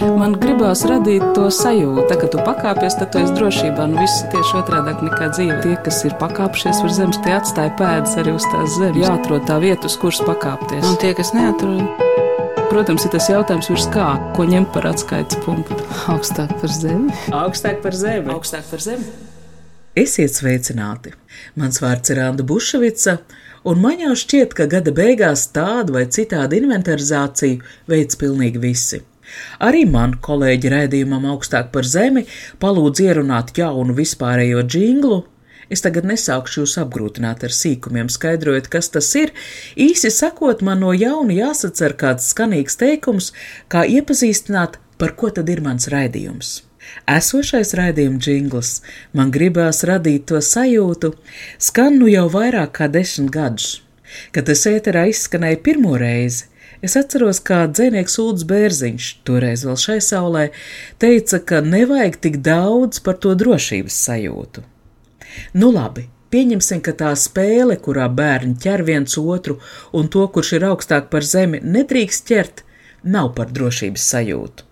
Man gribās radīt to sajūtu, ka, kad tu pakāpies, tad tu esi drošībā. Nu, viss ir tieši otrādi nekā dzīve. Tie, kas ir pakāpšies uz zemes, tie atstāja pēdas arī uz tās zemes. Jāatrod tā vieta, uz kuras pakāpties. Un tie, kas neatrod, Protams, ir tas jautājums, virs kā, ko ņemt par atskaites punktu. augstāk par zemi. Augstāk par zemi. Augstāk par zemi. Esiet sveicināti! Mans vārds ir Anna Bušvica, un man jau šķiet, ka gada beigās tādu vai citādu inventarizāciju veids pilnīgi visi. Arī man kolēģi raidījumam augstāk par zemi palūdz ierunāt jaunu vispārējo jinglu. Es tagad nesākšu jūs apgrūtināt ar sīkumiem, skaidrojot, kas tas ir. Īsi sakot, man no jauna jāsacer kāds skanīgs teikums, kā iepazīstināt, par ko tad ir mans raidījums. Esošais raidījuma jingls man gribās radīt to sajūtu, skan nu jau vairāk kā desmit gadus. Kad tas ēterā izskanēja pirmo reizi, es atceros, kā dzēnieks Ulds Bērziņš, toreiz vēl šai saulē, teica, ka nevajag tik daudz par to drošības sajūtu. Nu labi, pieņemsim, ka tā spēle, kurā bērni ķer viens otru un to, kurš ir augstāk par zemi, nedrīkst ķert, nav par drošības sajūtu.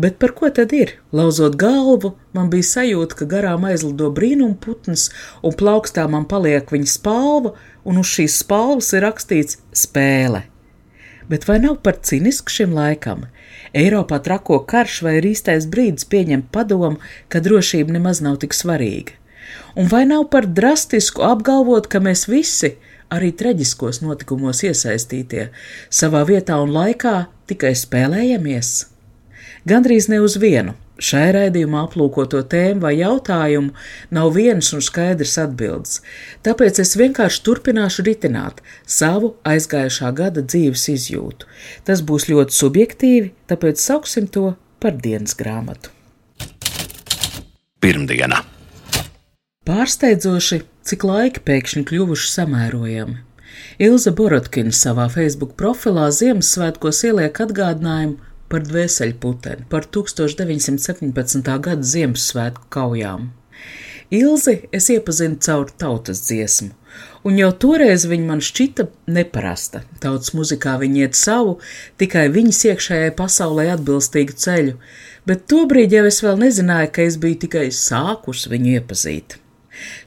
Bet par ko tad ir? Lauzot galvu, man bija sajūta, ka garām aizlido brīnumputns, un plaukstā man paliek viņa spalva, un uz šīs spalvas ir rakstīts spēle. Bet vai nav par cinisku šim laikam? Eiropā trako karš vai ir īstais brīdis pieņemt padomu, ka drošība nemaz nav tik svarīga? Un vai nav par drastisku apgalvot, ka mēs visi, arī traģiskos notikumos iesaistītie, savā vietā un laikā tikai spēlējamies? Gandrīz ne uz vienu šai raidījumā aplūkoto tēmu vai jautājumu nav vienas un skaidrs atbildes, tāpēc es vienkārši turpināšu ritināt savu aizgājušā gada dzīves izjūtu. Tas būs ļoti subjektīvi, tāpēc sauksim to par dienas grāmatu. Pirmdiena. Pārsteidzoši, cik laiki pēkšņi kļuvuši samērojami. Ilza Borotkina savā Facebook profilā Ziemassvētkos ieliek atgādinājumu par dvēseļputeni, par 1917. gada Ziemassvētku kaujām. Ilzi es iepazinu caur tautas dziesmu, un jau toreiz viņa man šķita neparasta. Tautas muzikā viņa iet savu, tikai viņas iekšējai pasaulē atbilstīgu ceļu, bet tobrīd jau es vēl nezināju, ka es biju tikai sākus viņu iepazīt.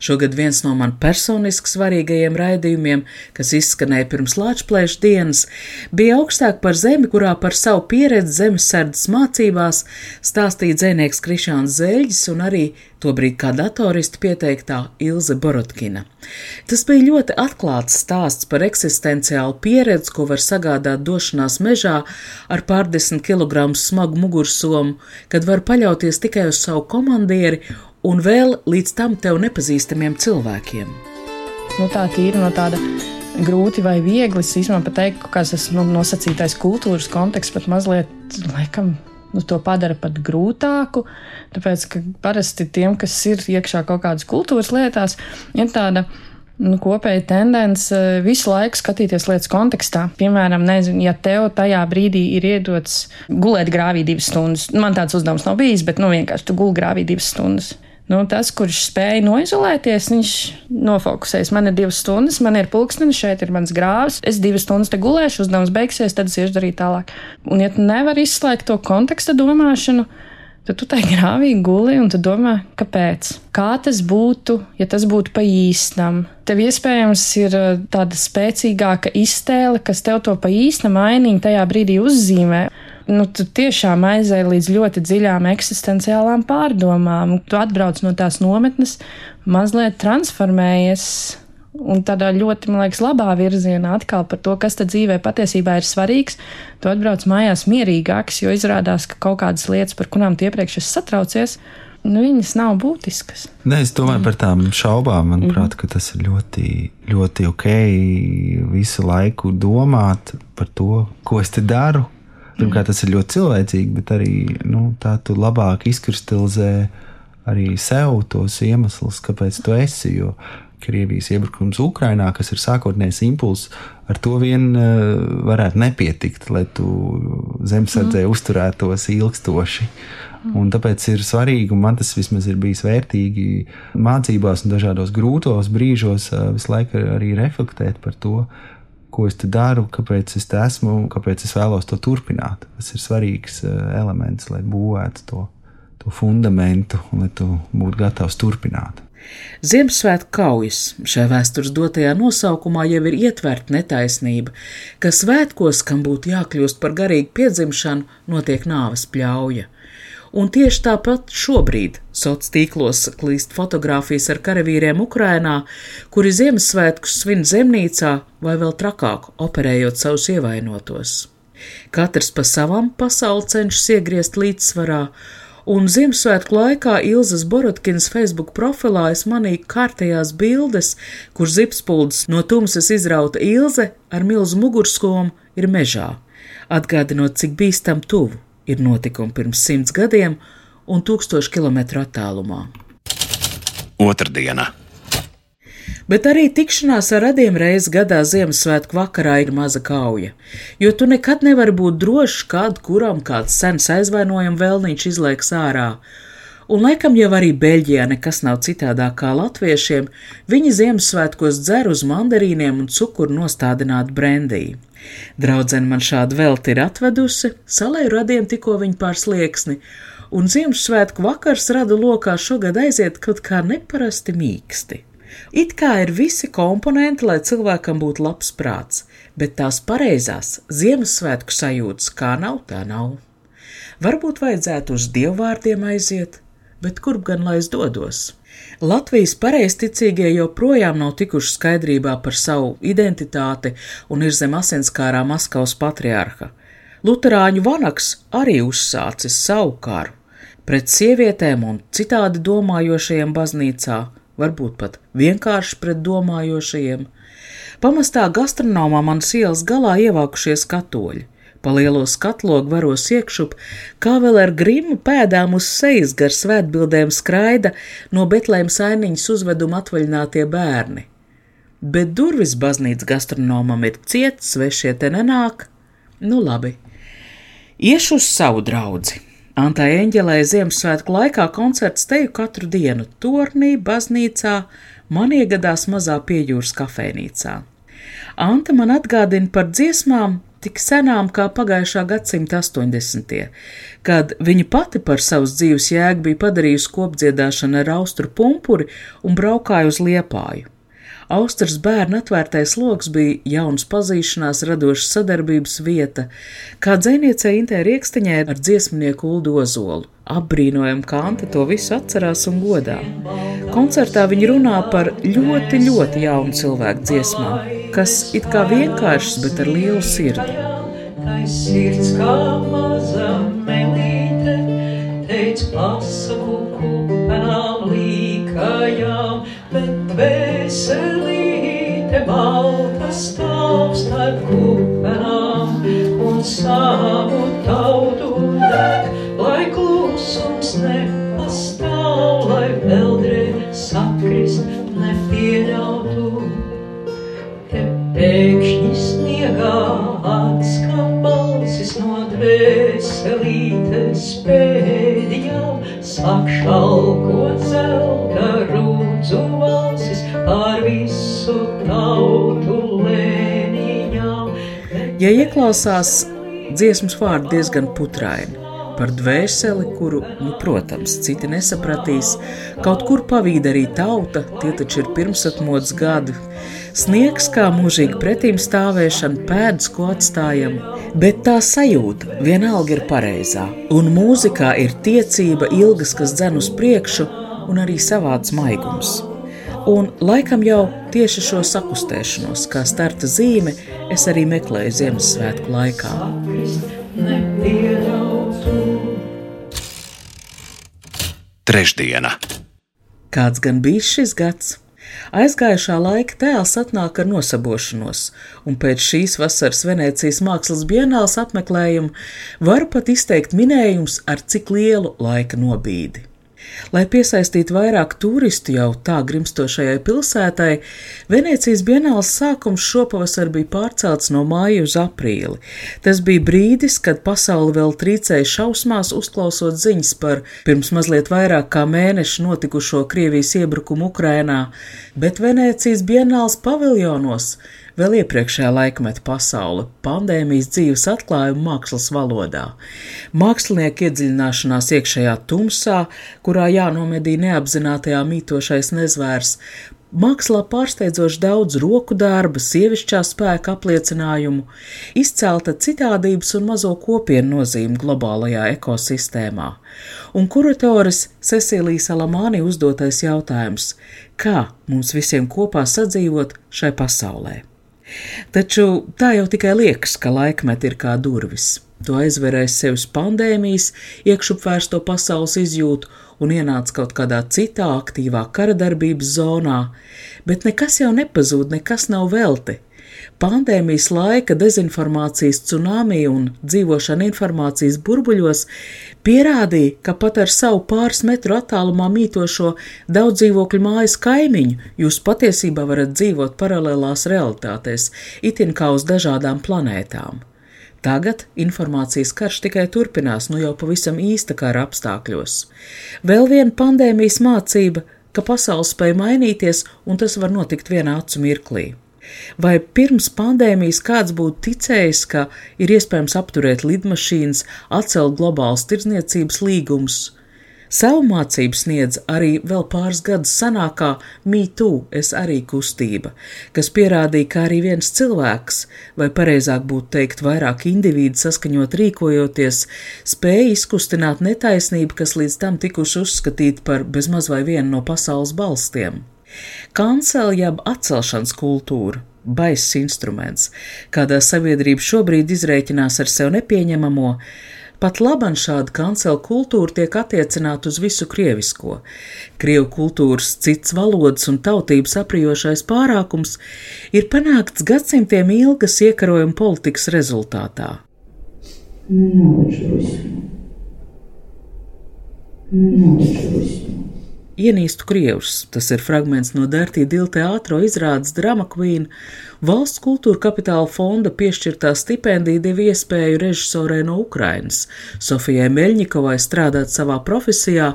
Šogad viens no man personiski svarīgajiem raidījumiem, kas izskanēja pirms Latvijas dienas, bija augstāk par zemi, kurā par savu pieredzi zemesardzes mācībās stāstīja dzēnieks Krišāns Zeļģis un arī tobrīd kā datoristi pieteiktā Ilze Borotkina. Tas bija ļoti atklāts stāsts par eksistenciālu pieredzi, ko var sagādāt došanās mežā ar pārdesmit kg smagu mugursomu, kad var paļauties tikai uz savu komandieri un vēl līdz tam tev nepazīstamiem cilvēkiem. Nu, tā ir no tāda grūti vai viegli. Es īstenībā pat teiktu, ka tas nu, nosacītais kultūras konteksts pat mazliet, laikam, nu, to padara pat grūtāku. Tāpēc, ka parasti tiem, kas ir iekšā kaut kādas kultūras lietās, ir tāda. Nu, kopēja tendence visu laiku skatīties lietas kontekstā. Piemēram, nezinu, ja tev tajā brīdī ir iedots gulēt grāvī divas stundas, man tāds uzdevums nav bijis, bet nu, vienkārši tu gulēji grāvī divas stundas. Nu, tas, kurš spēja noizolēties, viņš nofokusēs. Man ir divas stundas, man ir pulkstenis, šeit ir mans grāvs. Es divas stundas te gulēšu, uzdevums beigsies, tad es iešu darīt tālāk. Un, ja tu nevari izslēgt to konteksta domāšanu, tad tu tai grāvī guli un tu domā, kāpēc. Kā tas būtu, ja tas būtu pa īstam? Tev iespējams ir uh, tāda spēcīgāka iztēle, kas tev to pa īsta mainiņu tajā brīdī uzzīmē nu, tu tiešām aizēji līdz ļoti dziļām eksistenciālām pārdomām. Tu atbrauc no tās nometnes, mazliet transformējies. Un tādā ļoti, man liekas, labā virzienā atkal par to, kas tad dzīvē patiesībā ir svarīgs. Tu atbrauc mājās mierīgāks, jo izrādās, ka kaut kādas lietas, par kurām tu iepriekš esi satraucies, nu, viņas nav būtiskas. Nē, es domāju mm. par tām šaubām. Manuprāt, mm. tas ir ļoti, ļoti ok visu laiku domāt par to, ko es te daru, Pirmkārt, tas ir ļoti cilvēcīgi, bet arī nu, tā tu labāk izkristalizē arī sev tos iemeslus, kāpēc tu esi. Jo Krievijas iebrukums Ukrajinā, kas ir sākotnējs impulss, ar to vien uh, varētu nepietikt, lai tu zemesardzē mm. uzturētos ilgstoši. Mm. Un tāpēc ir svarīgi, un man tas vismaz ir bijis vērtīgi mācībās un dažādos grūtos brīžos, uh, visu laiku arī reflektēt par to, ko es daru, kāpēc es te esmu, kāpēc es vēlos to turpināt. Tas ir svarīgs uh, elements, lai būvētu to, to fundamentu un lai tu būtu gatavs turpināt. Ziemassvētku kaujas šajā vēstures dotajā nosaukumā jau ir ietverta netaisnība, ka svētkos, kam būtu jākļūst par garīgu piedzimšanu, notiek nāves pļauja. Un tieši tāpat šobrīd sociālos tīklos klīst fotografijas ar karavīriem Ukrainā, kuri Ziemassvētkus svin zemnīcā vai vēl trakāk, operējot savus ievainotos. Katrs pa savam pasauli cenšas iegriezt līdzsvarā, un Ziemassvētku laikā Ilzas Borodkinas Facebook profilā es manīju kārtējās bildes, kur zipspuldes no tumsas izrauta Ilze ar milzu mugurskomu ir mežā, atgādinot, cik bīstam tuvu ir notikumi pirms simts gadiem un tūkstošu kilometru attālumā. Otrdiena. Bet arī tikšanās ar radiem reizes gadā Ziemassvētku vakarā ir maza kauja, jo tu nekad nevari būt drošs, kādu kuram kāds sens aizvainojuma vēlniņš izlaiks ārā. Un laikam jau arī Beļģijā nekas nav citādāk kā latviešiem, viņi Ziemassvētkos dzer uz mandarīniem un cukuru nostādinātu brendiju. Draudzene man šādu velti ir atvedusi, salēju radiem tikko viņa pār slieksni, un Ziemassvētku vakars radu lokā šogad aiziet kaut kā neparasti mīksti. It kā ir visi komponenti, lai cilvēkam būtu labs prāts, bet tās pareizās Ziemassvētku sajūtas kā nav, tā nav. Varbūt vajadzētu uz dievvvārdiem aiziet, bet kurp gan lai es dodos? Latvijas pareizticīgie joprojām nav tikuši skaidrībā par savu identitāti un ir zem asinskārā Maskavas patriarha. Luterāņu vanaks arī uzsācis savu karu pret sievietēm un citādi domājošajiem baznīcā, varbūt pat vienkārši pret domājošajiem. Pamestā gastronomā manas ielas galā ievākušies katoļi pa lielo skatlogu varos iekšup, kā vēl ar grimu pēdām uz sejas gar svētbildēm skraida no Betlēmas ainiņas uzveduma atvaļinātie bērni. Bet durvis baznīcas gastronomam ir cietas, svešie te nenāk. Nu labi, iešu uz savu draugu. Antai Eņģelē Ziemassvētku laikā koncerts teju katru dienu - tornī, baznīcā, man iegadās mazā piejūras kafejnīcā. Anta man atgādina par dziesmām, tik senām kā pagājušā gadsimta 80. kad viņa pati par savas dzīves jēgu bija padarījusi kopdziedāšanu ar austru pumpuri un braukāja uz liepāju. Austras bērnu atvērtais lokus bija jauns pazīšanās, radošas sadarbības vieta, kā dzēniecei Intē Rieksteņai ar dziesmnieku Uldu Ozolu. Apbrīnojam, kā Anta to visu atcerās un godā. Koncertā viņi runā par ļoti, ļoti jaunu cilvēku dziesmām, kas it kā vienkāršs, bet ar lielu sirdi. Sirds kā maza melīte, teic pasaku kupenām līkajām, bet veselīte balta stāv starp kupenām un savu tautu pēkšņi sniegā atskan balsis no dvēselītes pēdījām, sāk šalkot zelta rūdzu valsis pār visu tautu lēniņām. Ja ieklausās dziesmas vārdi diezgan putraini. Par dvēseli, kuru, nu, protams, citi nesapratīs, kaut kur pavīd arī tauta, tie taču ir pirmsatmods gadi. Sniegs kā mūžīgi pretīm stāvēšana, pēdas, ko atstājam, bet tā sajūta vienalga ir pareizā, un mūzikā ir tiecība, ilgas, kas dzen uz priekšu, un arī savāds maigums. Un laikam jau tieši šo sakustēšanos, kā starta zīme, es arī meklēju Ziemassvētku laikā. Trešdiena. Kāds gan bija šis gads? Aizgājušā laika tēls atnāk ar nosabošanos, un pēc šīs vasaras Venecijas mākslas bienāls apmeklējuma var pat izteikt minējums ar cik lielu laika nobīdi. Lai piesaistītu vairāk turistu jau tā grimstošajai pilsētai, Venecijas bienāls sākums šopavasar bija pārcelts no māja uz aprīli. Tas bija brīdis, kad pasauli vēl trīcēja šausmās, uzklausot ziņas par pirms mazliet vairāk kā mēnešu notikušo Krievijas iebrukumu Ukrainā, bet Venecijas bienāls paviljonos vēl iepriekšējā laikmeta pasaule, pandēmijas dzīves atklājuma mākslas valodā, mākslinieka iedziļināšanās iekšējā tumsā, kurā jānomedī neapzinātajā mītošais nezvērs, Mākslā pārsteidzoši daudz roku darba, sievišķā spēka apliecinājumu, izcelta citādības un mazo kopienu nozīme globālajā ekosistēmā. Un kuratoris Cecīlijas Alamāni uzdotais jautājums - kā mums visiem kopā sadzīvot šai pasaulē? Taču tā jau tikai liekas, ka laikmet ir kā durvis. To aizverēs sevis pandēmijas, iekšupvērsto pasaules izjūtu un ienāca kaut kādā citā aktīvā karadarbības zonā, bet nekas jau nepazūd, nekas nav velti. Pandēmijas laika dezinformācijas tsunami un dzīvošana informācijas burbuļos pierādīja, ka pat ar savu pāris metru attālumā mītošo daudz dzīvokļu mājas kaimiņu jūs patiesībā varat dzīvot paralēlās realitātēs, itin kā uz dažādām planētām. Tagad informācijas karš tikai turpinās, nu jau pavisam īsta kara apstākļos. Vēl viena pandēmijas mācība, ka pasaule spēj mainīties, un tas var notikt vienā acu mirklī. Vai pirms pandēmijas kāds būtu ticējis, ka ir iespējams apturēt lidmašīnas, atcelt globālas tirdzniecības līgumus, Savu mācību sniedz arī vēl pāris gadus senākā MeToo es arī kustība, kas pierādīja, ka arī viens cilvēks, vai pareizāk būtu teikt vairāk individu saskaņot rīkojoties, spēja izkustināt netaisnību, kas līdz tam tikuši uzskatīta par bezmaz vai vienu no pasaules balstiem. Kancela jeb atcelšanas kultūra baiss instruments, kādā sabiedrība šobrīd izrēķinās ar sev nepieņemamo, Pat laban šāda kancela kultūra tiek attiecināta uz visu krievisko. Krievu kultūras cits valodas un tautības aprijošais pārākums ir panākts gadsimtiem ilgas iekarojuma politikas rezultātā. Ienīstu krievus, tas ir fragments no Dārtī Dila teātro izrādes Drama Queen. Valsts kultūra kapitāla fonda piešķirtā stipendija deva iespēju režisorei no Ukrainas, Sofijai Meļņikovai strādāt savā profesijā,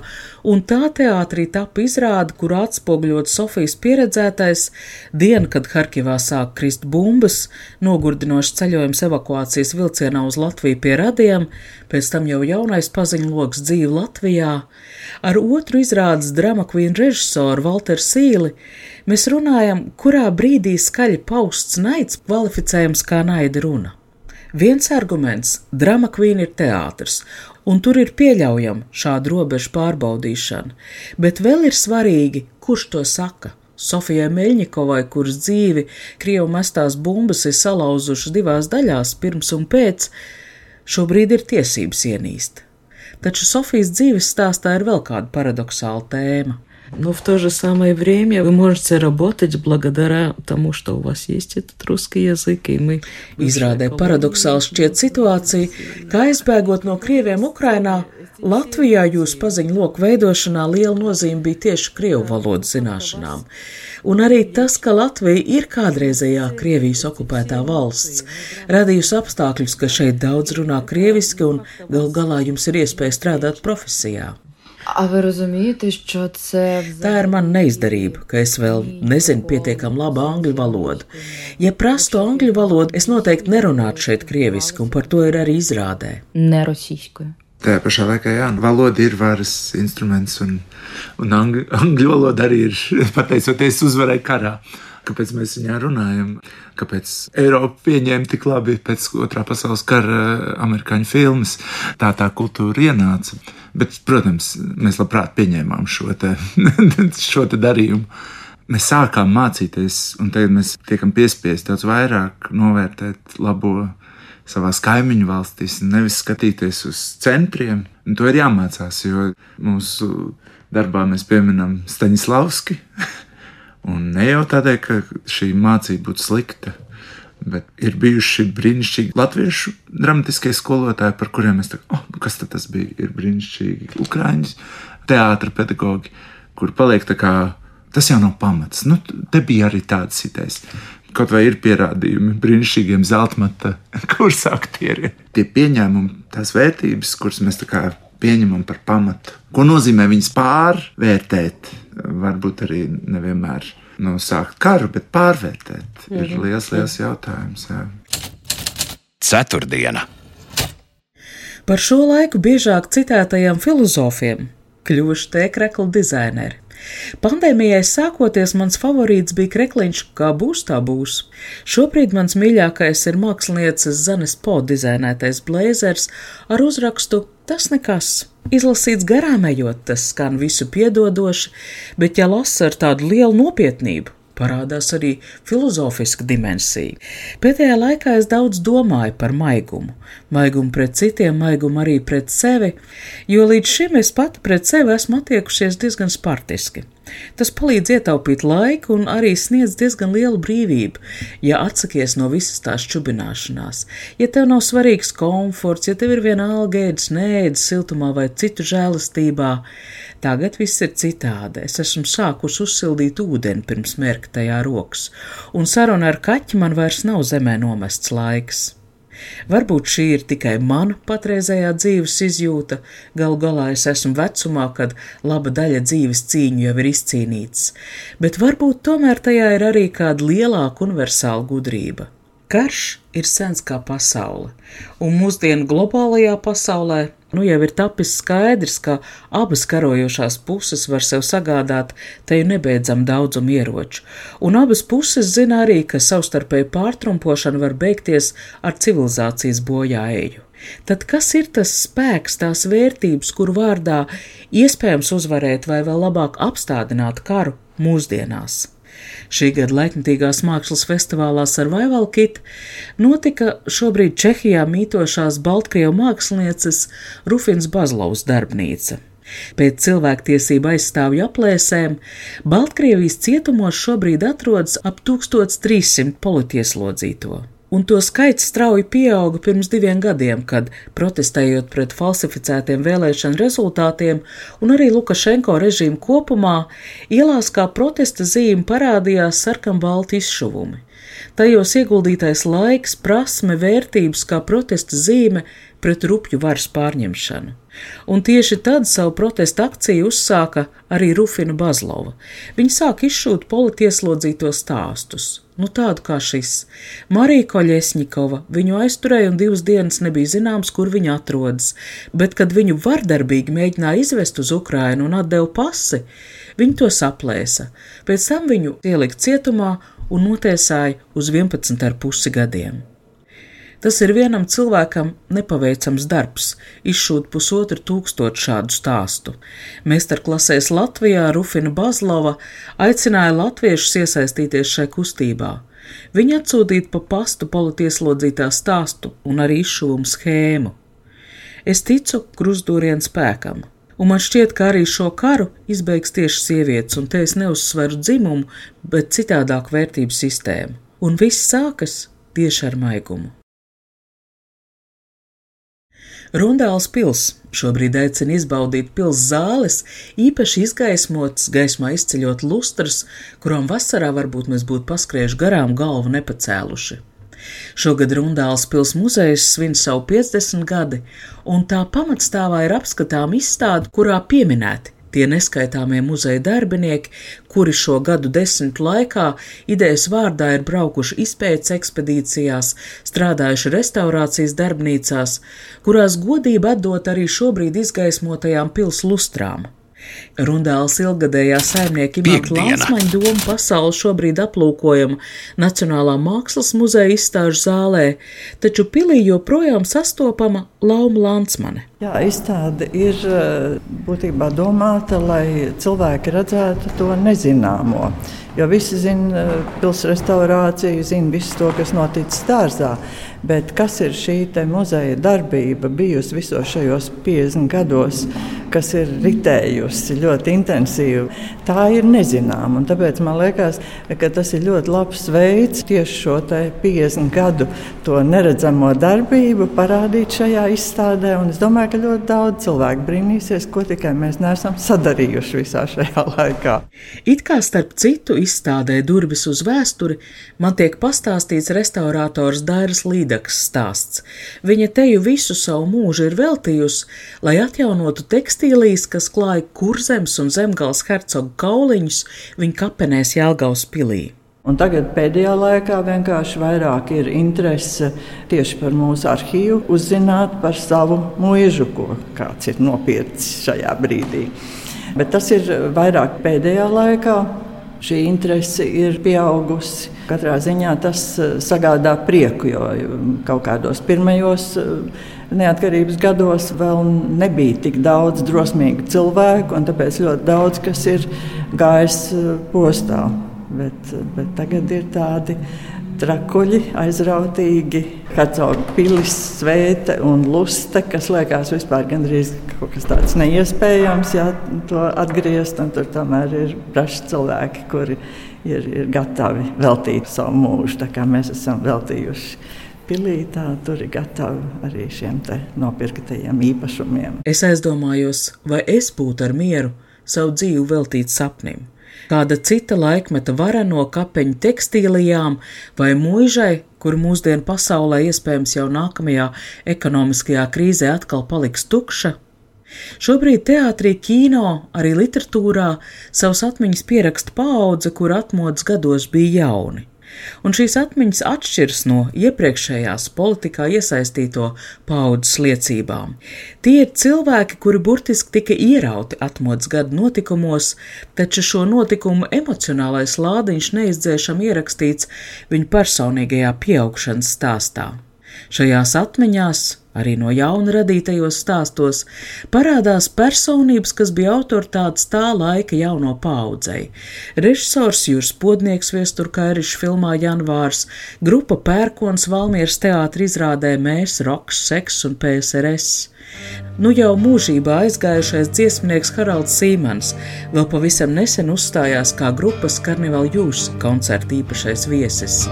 un tā teātrī tapa izrāde, kur atspoguļot Sofijas pieredzētais dienu, kad Harkivā sāk krist bumbas, nogurdinošs ceļojums evakuācijas vilcienā uz Latviju pie radiem, pēc tam jau jaunais paziņu loks dzīve Latvijā, ar otru izrādes drama kvīnu režisoru Walteru Sīli Mēs runājam, kurā brīdī skaļi pausts naids kvalificējams kā naida runa. Viens arguments - drama kvīna ir teātris, un tur ir pieļaujama šāda robežu pārbaudīšana, bet vēl ir svarīgi, kurš to saka. Sofijai Meļņikovai, kuras dzīvi Krievu mestās bumbas ir salauzušas divās daļās, pirms un pēc, šobrīd ir tiesības ienīst. Taču Sofijas dzīves stāstā ir vēl kāda paradoxāla tēma. Но в то же самое время вы можете работать благодаря тому, что у вас есть этот русский язык, и мы... Izrādē paradoxāli šķiet situācija, ka aizbēgot no krieviem Ukrainā, Latvijā jūsu paziņu loku veidošanā liela nozīme bija tieši krievu valodas zināšanām. Un arī tas, ka Latvija ir kādreizējā Krievijas okupētā valsts, radījusi apstākļus, ka šeit daudz runā krieviski un gal galā jums ir iespēja strādāt profesijā. А ви розумієте, що це Tā ir mana neizdarība, ka es vēl nezinu pietiekami labu angļu valodu. Ja prastu angļu valodu, es noteikti nerunātu šeit krieviski, un par to ir arī izrādē. не російською. Tajā pašā laikā, jā, valoda ir varas instruments, un, un angļu, angļu valoda arī ir pateicoties uzvarai karā. Kāpēc mēs viņā runājam? Kāpēc Eiropa pieņēma tik labi pēc otrā pasaules kara amerikāņu filmas? Tā tā kultūra ienāca. Bet, protams, mēs labprāt pieņēmām šo, te, šo te darījumu. Mēs sākām mācīties, un tagad mēs tiekam piespiesti daudz vairāk novērtēt labo savā kaimiņu valstīs, nevis skatīties uz centriem. Un to ir jāmācās, jo mūsu darbā mēs pieminam Staņislavski. Un ne jau tādēļ, ka šī mācība būtu slikta, Bet ir bijuši brīnišķīgi latviešu dramatiskie skolotāji, par kuriem mēs teiktu, oh, kas tas bija? Ir brīnišķīgi ukrāņu teātris pedagogi, kur paliek tā kā tas jau nav pamats. Nu, te bija arī tāds sitais. Kaut vai ir pierādījumi brīnišķīgiem zelta kursu aktieriem. Tie pieņēmumi, tās vērtības, kuras mēs pieņemam par pamatu, ko nozīmē viņas pārvērtēt, varbūt arī nevienmēr nu, sākt karu, bet pārvērtēt. Mm -hmm. Ir liels, liels jautājums. Jā. Ceturtdiena. Par šo laiku biežāk citētajiem filozofiem kļuvuši tēkrekla dizaineri. Pandēmijai sākoties, mans favorīts bija krekliņš, kā būs tā būs. Šobrīd mans mīļākais ir mākslinieces Zanes Po dizainētais blēzers ar uzrakstu Tas nekas. Izlasīts garām ejot, tas skan visu piedodoši, bet ja lasa ar tādu lielu nopietnību, parādās arī filozofiska dimensija. Pēdējā laikā es daudz domāju par maigumu. Maigumu pret citiem, maigumu arī pret sevi, jo līdz šim es pati pret sevi esmu attiekušies diezgan spartiski. Tas palīdz ietaupīt laiku un arī sniedz diezgan lielu brīvību, ja atsakies no visas tās čubināšanās. Ja tev nav svarīgs komforts, ja tev ir viena alga ēdas, nēdas siltumā vai citu žēlastībā, tagad viss ir citādi. Es esmu sākus uzsildīt ūdeni pirms mērka tajā rokas, un saruna ar kaķi man vairs nav zemē nomests laiks. Varbūt šī ir tikai mana patreizējā dzīves izjūta, galu galā es esmu vecumā, kad laba daļa dzīves cīņu jau ir izcīnīts, bet varbūt tomēr tajā ir arī kāda lielāka universāla gudrība. Karš ir sens kā pasaule, un mūsdienu globālajā pasaulē nu jau ir tapis skaidrs, ka abas karojošās puses var sev sagādāt te nebeidzam daudzumu ieroču, un abas puses zina arī, ka savstarpēji pārtrumpošana var beigties ar civilizācijas bojāēju. Tad kas ir tas spēks, tās vērtības, kur vārdā iespējams uzvarēt vai vēl labāk apstādināt karu mūsdienās? Šī gada laikmatīgās mākslas festivālā Survival Kit notika šobrīd Čehijā mītošās Baltkrievu mākslinieces Rufins Bazlovs darbnīca. Pēc cilvēktiesību aizstāvju aplēsēm Baltkrievijas cietumos šobrīd atrodas ap 1300 politieslodzīto un to skaits strauji pieauga pirms diviem gadiem, kad, protestējot pret falsificētiem vēlēšanu rezultātiem un arī Lukašenko režīmu kopumā, ielās kā protesta zīme parādījās sarkanbalti izšuvumi. Tajos ieguldītais laiks, prasme, vērtības kā protesta zīme pret rupju varas pārņemšanu. Un tieši tad savu protesta akciju uzsāka arī Rufina Bazlova. Viņa sāk izšūt politieslodzīto stāstus nu tādu kā šis. Marija Koļesņikova viņu aizturēja un divas dienas nebija zināms, kur viņa atrodas, bet, kad viņu vardarbīgi mēģināja izvest uz Ukrainu un atdeva pasi, viņi to saplēsa. Pēc tam viņu ielika cietumā un notiesāja uz 11,5 gadiem. Tas ir vienam cilvēkam nepaveicams darbs, izšūt pusotru tūkstošu šādu stāstu. Meistarklasēs Latvijā Rufina Bazlova aicināja latviešus iesaistīties šai kustībā. Viņa atsūtīja pa pastu politieslodzītā stāstu un arī izšuvumu schēmu. Es ticu krustūrienu spēkam, un man šķiet, ka arī šo karu izbeigs tieši sievietes, un te es neuzsveru dzimumu, bet citādāku vērtību sistēmu. Un viss sākas tieši ar maigumu. Rundāls pils šobrīd aicina izbaudīt pils zāles, īpaši izgaismotas, gaismā izceļot lustras, kurām vasarā varbūt mēs būtu paskriejuši garām galvu nepacēluši. Šogad Rundāls pils muzejs svin savu 50 gadi, un tā pamatstāvā ir apskatām izstāde, kurā pieminēti Tie neskaitāmie muzeja darbinieki, kuri šo gadu desmitu laikā idejas vārdā ir braukuši izpētes ekspedīcijās, strādājuši restaurācijas darbnīcās, kurās godība atdot arī šobrīd izgaismotajām pils lustrām. Rundāls ilgadējā saimnieka Imants Lansmaņa doma pasauli šobrīd aplūkojama Nacionālā mākslas muzeja izstāžu zālē, taču pilī joprojām sastopama Lauma Lansmane. Jā, izstāde ir eh, būtībā domāta, lai cilvēki redzētu to nezināmo. Jo visi zina eh, pilsētas restaurāciju, zina visu to, kas noticis dārzā. Bet kas ir šī muzeja darbība bijusi visos šajos 50 gados, kas ir ritējusi ļoti intensīvi? Tā ir nezināma. Tāpēc man liekas, ka tas ir ļoti labs veids tieši šo 50 gadu neredzamo darbību parādīt šajā izstādē. Un es domāju, ka ļoti daudz cilvēku brīnīsies, ko tikai mēs neesam sadarījuši visā šajā laikā. It kā starp citu izstādē durvis uz vēsturi, man tiek pastāstīts restaurators Dairas Līdaks stāsts. Viņa teju visu savu mūžu ir veltījusi, lai atjaunotu tekstīlijas, kas klāja kurzems un zemgals hercogu kauliņus viņa kapenēs Jelgavas pilī. Un tagad pēdējā laikā vienkārši vairāk ir interese tieši par mūsu arhīvu, uzzināt par savu mūžu, ko kāds ir nopircis šajā brīdī. Bet tas ir vairāk pēdējā laikā. Šī interese ir pieaugusi. Katrā ziņā tas eh, sagādā prieku, jo kaut kādos pirmajos eh, neatkarības gados vēl nebija tik daudz drosmīgu cilvēku, un tāpēc ļoti daudz kas ir gājis postā. Bet, bet tagad ir tādi trakuļi, aizrautīgi, hercoga pilis, svēta un lusta, kas liekas vispār gandrīz kaut kas tāds neiespējams, ja to atgriezt. Tur tomēr ir braši cilvēki, kuri ir, ir gatavi veltīt savu mūžu, tā kā mēs esam veltījuši. Pilītā tur ir gatavi arī šiem nopirktajiem īpašumiem. Es aizdomājos, vai es būtu ar mieru savu dzīvi veltīt sapnim kāda cita laikmeta vareno kapeņu tekstīlijām vai mūžai, kur mūsdienu pasaulē iespējams jau nākamajā ekonomiskajā krīzē atkal paliks tukša. Šobrīd teātrī, kino, arī literatūrā savus atmiņas pieraksta paudze, kur atmodas gados bija jauni un šīs atmiņas atšķiras no iepriekšējās politikā iesaistīto paudzes liecībām. Tie ir cilvēki, kuri burtiski tika ierauti atmodas gadu notikumos, taču šo notikumu emocionālais lādiņš neizdzēšam ierakstīts viņu personīgajā pieaugšanas stāstā. Šajās atmiņās, arī no jauna radītajos stāstos, parādās personības, kas bija autoritātes tā laika jauno paudzei. Režisors Jūras Podnieks viesturkairišs filmā Janvārs, grupa Pērkons Valmieras teātra izrādē Mēs, Roks, Seks un PSRS. Nu jau mūžībā aizgājušais dziesmnieks Haralds Sīmans vēl pavisam nesen uzstājās kā grupas Karnival Jūs koncerta īpašais viesis.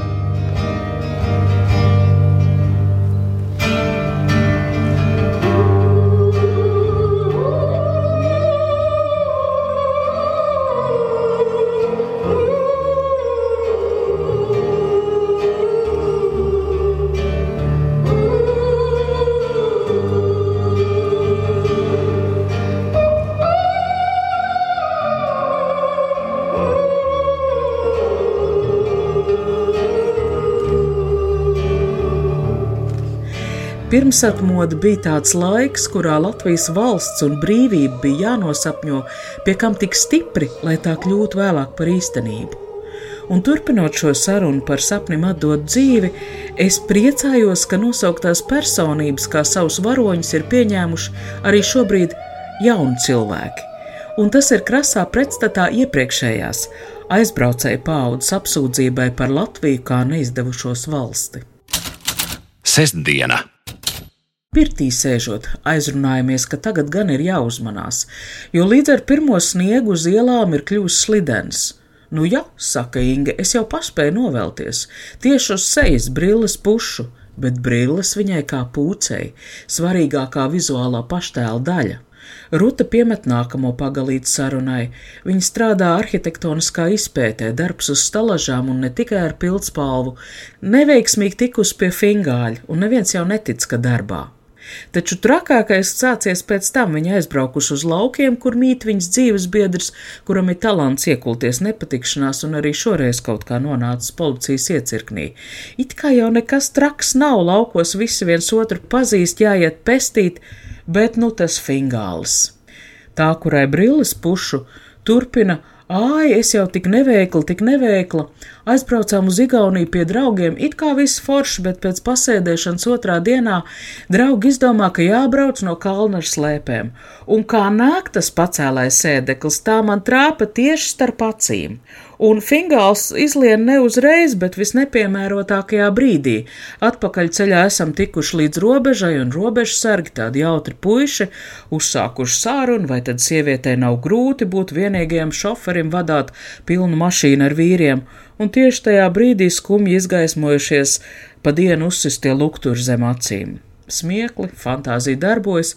Pirmsatmoda bija tāds laiks, kurā Latvijas valsts un brīvība bija jānosapņo, pie kam tik stipri, lai tā kļūtu vēlāk par īstenību. Un turpinot šo sarunu par sapnim atdot dzīvi, es priecājos, ka nosauktās personības kā savus varoņus ir pieņēmuši arī šobrīd jauni cilvēki. Un tas ir krasā pretstatā iepriekšējās aizbraucēju paudzes apsūdzībai par Latviju kā neizdevušos valsti. Sestdiena! Pirtī sēžot, aizrunājamies, ka tagad gan ir jāuzmanās, jo līdz ar pirmo sniegu uz ielām ir kļuvis slidens. Nu, jā, saka Inga, es jau paspēju novelties, tieši uz sejas brilles pušu, bet brilles viņai kā pūcei, svarīgākā vizuālā paštēla daļa. Ruta piemet nākamo pagalītu sarunai. Viņa strādā arhitektoniskā izpētē, darbs uz stalažām un ne tikai ar pildspalvu. Neveiksmīgi tikus pie fingāļa, un neviens jau netic, ka darbā. Taču trakākais sācies pēc tam viņa aizbraukuši uz laukiem, kur mīt viņas dzīves biedrs, kuram ir talants iekulties nepatikšanās un arī šoreiz kaut kā nonācis policijas iecirknī. It kā jau nekas traks nav, laukos visi viens otru pazīst, jāiet pestīt, bet nu tas fingāls. Tā, kurai brilles pušu, turpina Ai, es jau tik neveikla, tik neveikla. Aizbraucām uz Igauniju pie draugiem, it kā viss forši, bet pēc pasēdēšanas otrā dienā draugi izdomā, ka jābrauc no kalna ar slēpēm. Un kā nāk tas pacēlais sēdeklis, tā man trāpa tieši starp acīm un fingāls izlien ne uzreiz, bet visnepiemērotākajā brīdī. Atpakaļ ceļā esam tikuši līdz robežai, un robežsargi tādi jautri puiši uzsākuši sārunu, vai tad sievietei nav grūti būt vienīgajam šoferim vadāt pilnu mašīnu ar vīriem, un tieši tajā brīdī skumji izgaismojušies pa dienu uzsistie lukturi zem acīm. smiekli, fantāzija darbojas,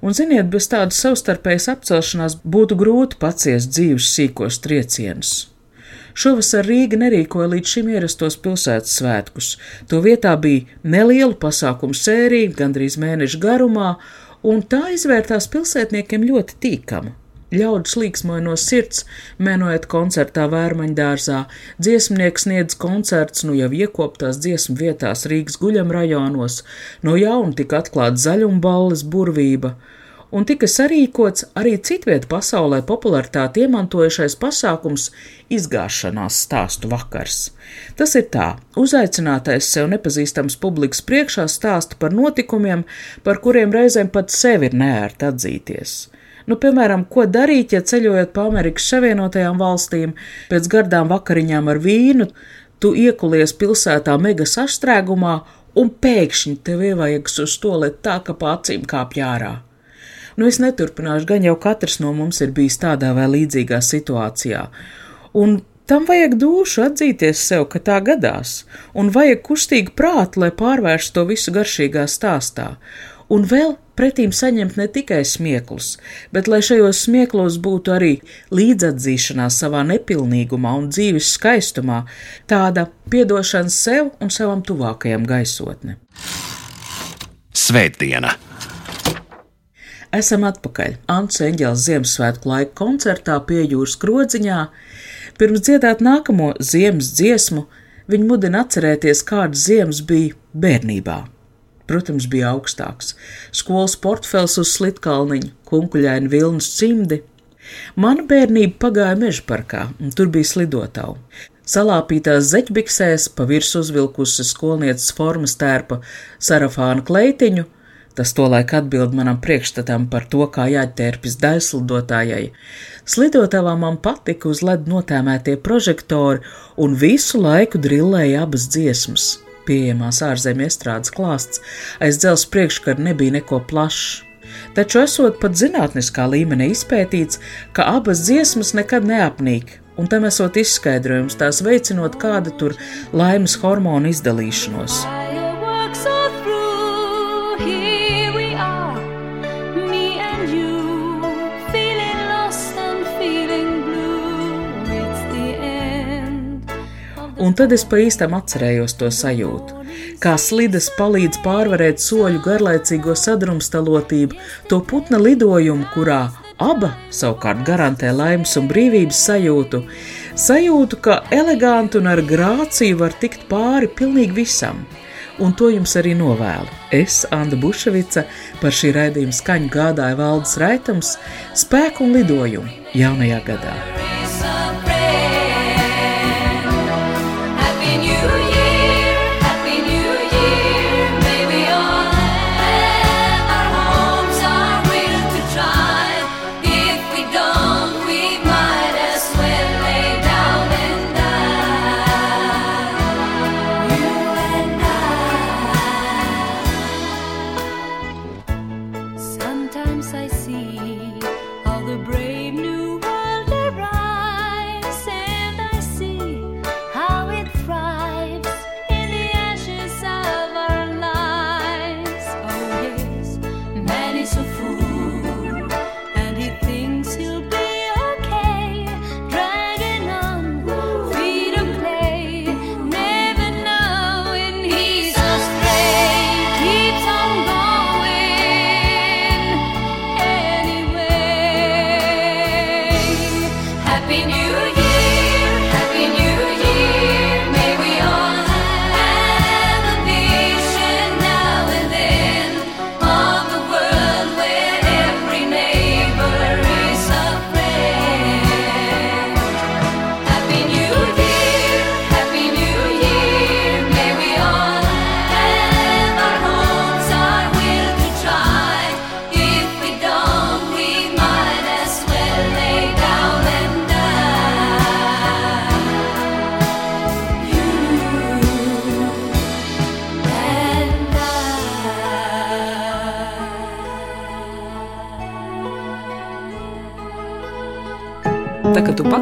un, ziniet, bez tādas savstarpējas apcelšanās būtu grūti paciest dzīves sīkos triecienus. Šovasar Rīga nerīkoja līdz šim ierastos pilsētas svētkus. To vietā bija neliela pasākumu sērija, gandrīz mēneša garumā, un tā izvērtās pilsētniekiem ļoti tīkama. Ļaudis līksmoja no sirds, menojot koncertā Vērmaņdārzā, dziesmnieks sniedz koncerts nu jau iekoptās dziesmu vietās Rīgas guļam rajonos, no jauna tika atklāta zaļumballes burvība, un tika sarīkots arī citviet pasaulē popularitāti iemantojušais pasākums izgāšanās stāstu vakars. Tas ir tā, uzaicinātais sev nepazīstams publikas priekšā stāsta par notikumiem, par kuriem reizēm pat sevi ir neērti atzīties. Nu, piemēram, ko darīt, ja ceļojot pa Amerikas Savienotajām valstīm, pēc gardām vakariņām ar vīnu, tu iekulies pilsētā mega sastrēgumā un pēkšņi tev ievajags uz to, lai tā kā pācīm kāpj ārā. Nu, es neturpināšu, gan jau katrs no mums ir bijis tādā vai līdzīgā situācijā. Un Tam vajag dušu atzīties sev, ka tā gadās, un vajag kustīgu prātu, lai pārvērstu to visu garšīgā stāstā un vēl pretīm saņemt ne tikai smieklus, bet lai šajos smieklos būtu arī līdzatzīšanās savā nepilnīgumā un dzīves skaistumā, tāda piedošana sev un savam tuvākajam gaisotne. Svētdiena! Esam atpakaļ Ants Eņģels Ziemassvētku laika koncertā pie jūras krodziņā. Pirms dziedāt nākamo ziemas dziesmu, viņi mudina atcerēties, kādas ziemas bija bērnībā protams, bija augstāks. Skolas portfels uz slitkalniņa, kunkuļaini vilnas cimdi. Mana bērnība pagāja meža parkā, un tur bija slidotava. Salāpītās zeķbiksēs, pa virsmu uzvilkusi skolnieces formas tērpa sarafāna kleitiņu, tas tolaik atbild manam priekšstatam par to, kā jāķērpjas daļslidotājai. Slidotavā man patika uz led notēmētie prožektori un visu laiku drillēja abas dziesmas pieejamās ārzemju estrādes klāsts, aiz dzelzs priekškara nebija neko plašs. Taču esot pat zinātniskā līmenī izpētīts, ka abas dziesmas nekad neapnīk, un tam esot izskaidrojums tās veicinot kādu tur laimes hormonu izdalīšanos. Un tad es pa īstam atcerējos to sajūtu. Kā slides palīdz pārvarēt soļu garlaicīgo sadrumstalotību, to putna lidojumu, kurā aba savukārt garantē laimes un brīvības sajūtu, sajūtu, ka eleganti un ar grāciju var tikt pāri pilnīgi visam. Un to jums arī novēlu. Es, Anna Buševica, par šī raidījuma skaņu gādāju valdes raitums, spēku un lidojumu jaunajā gadā.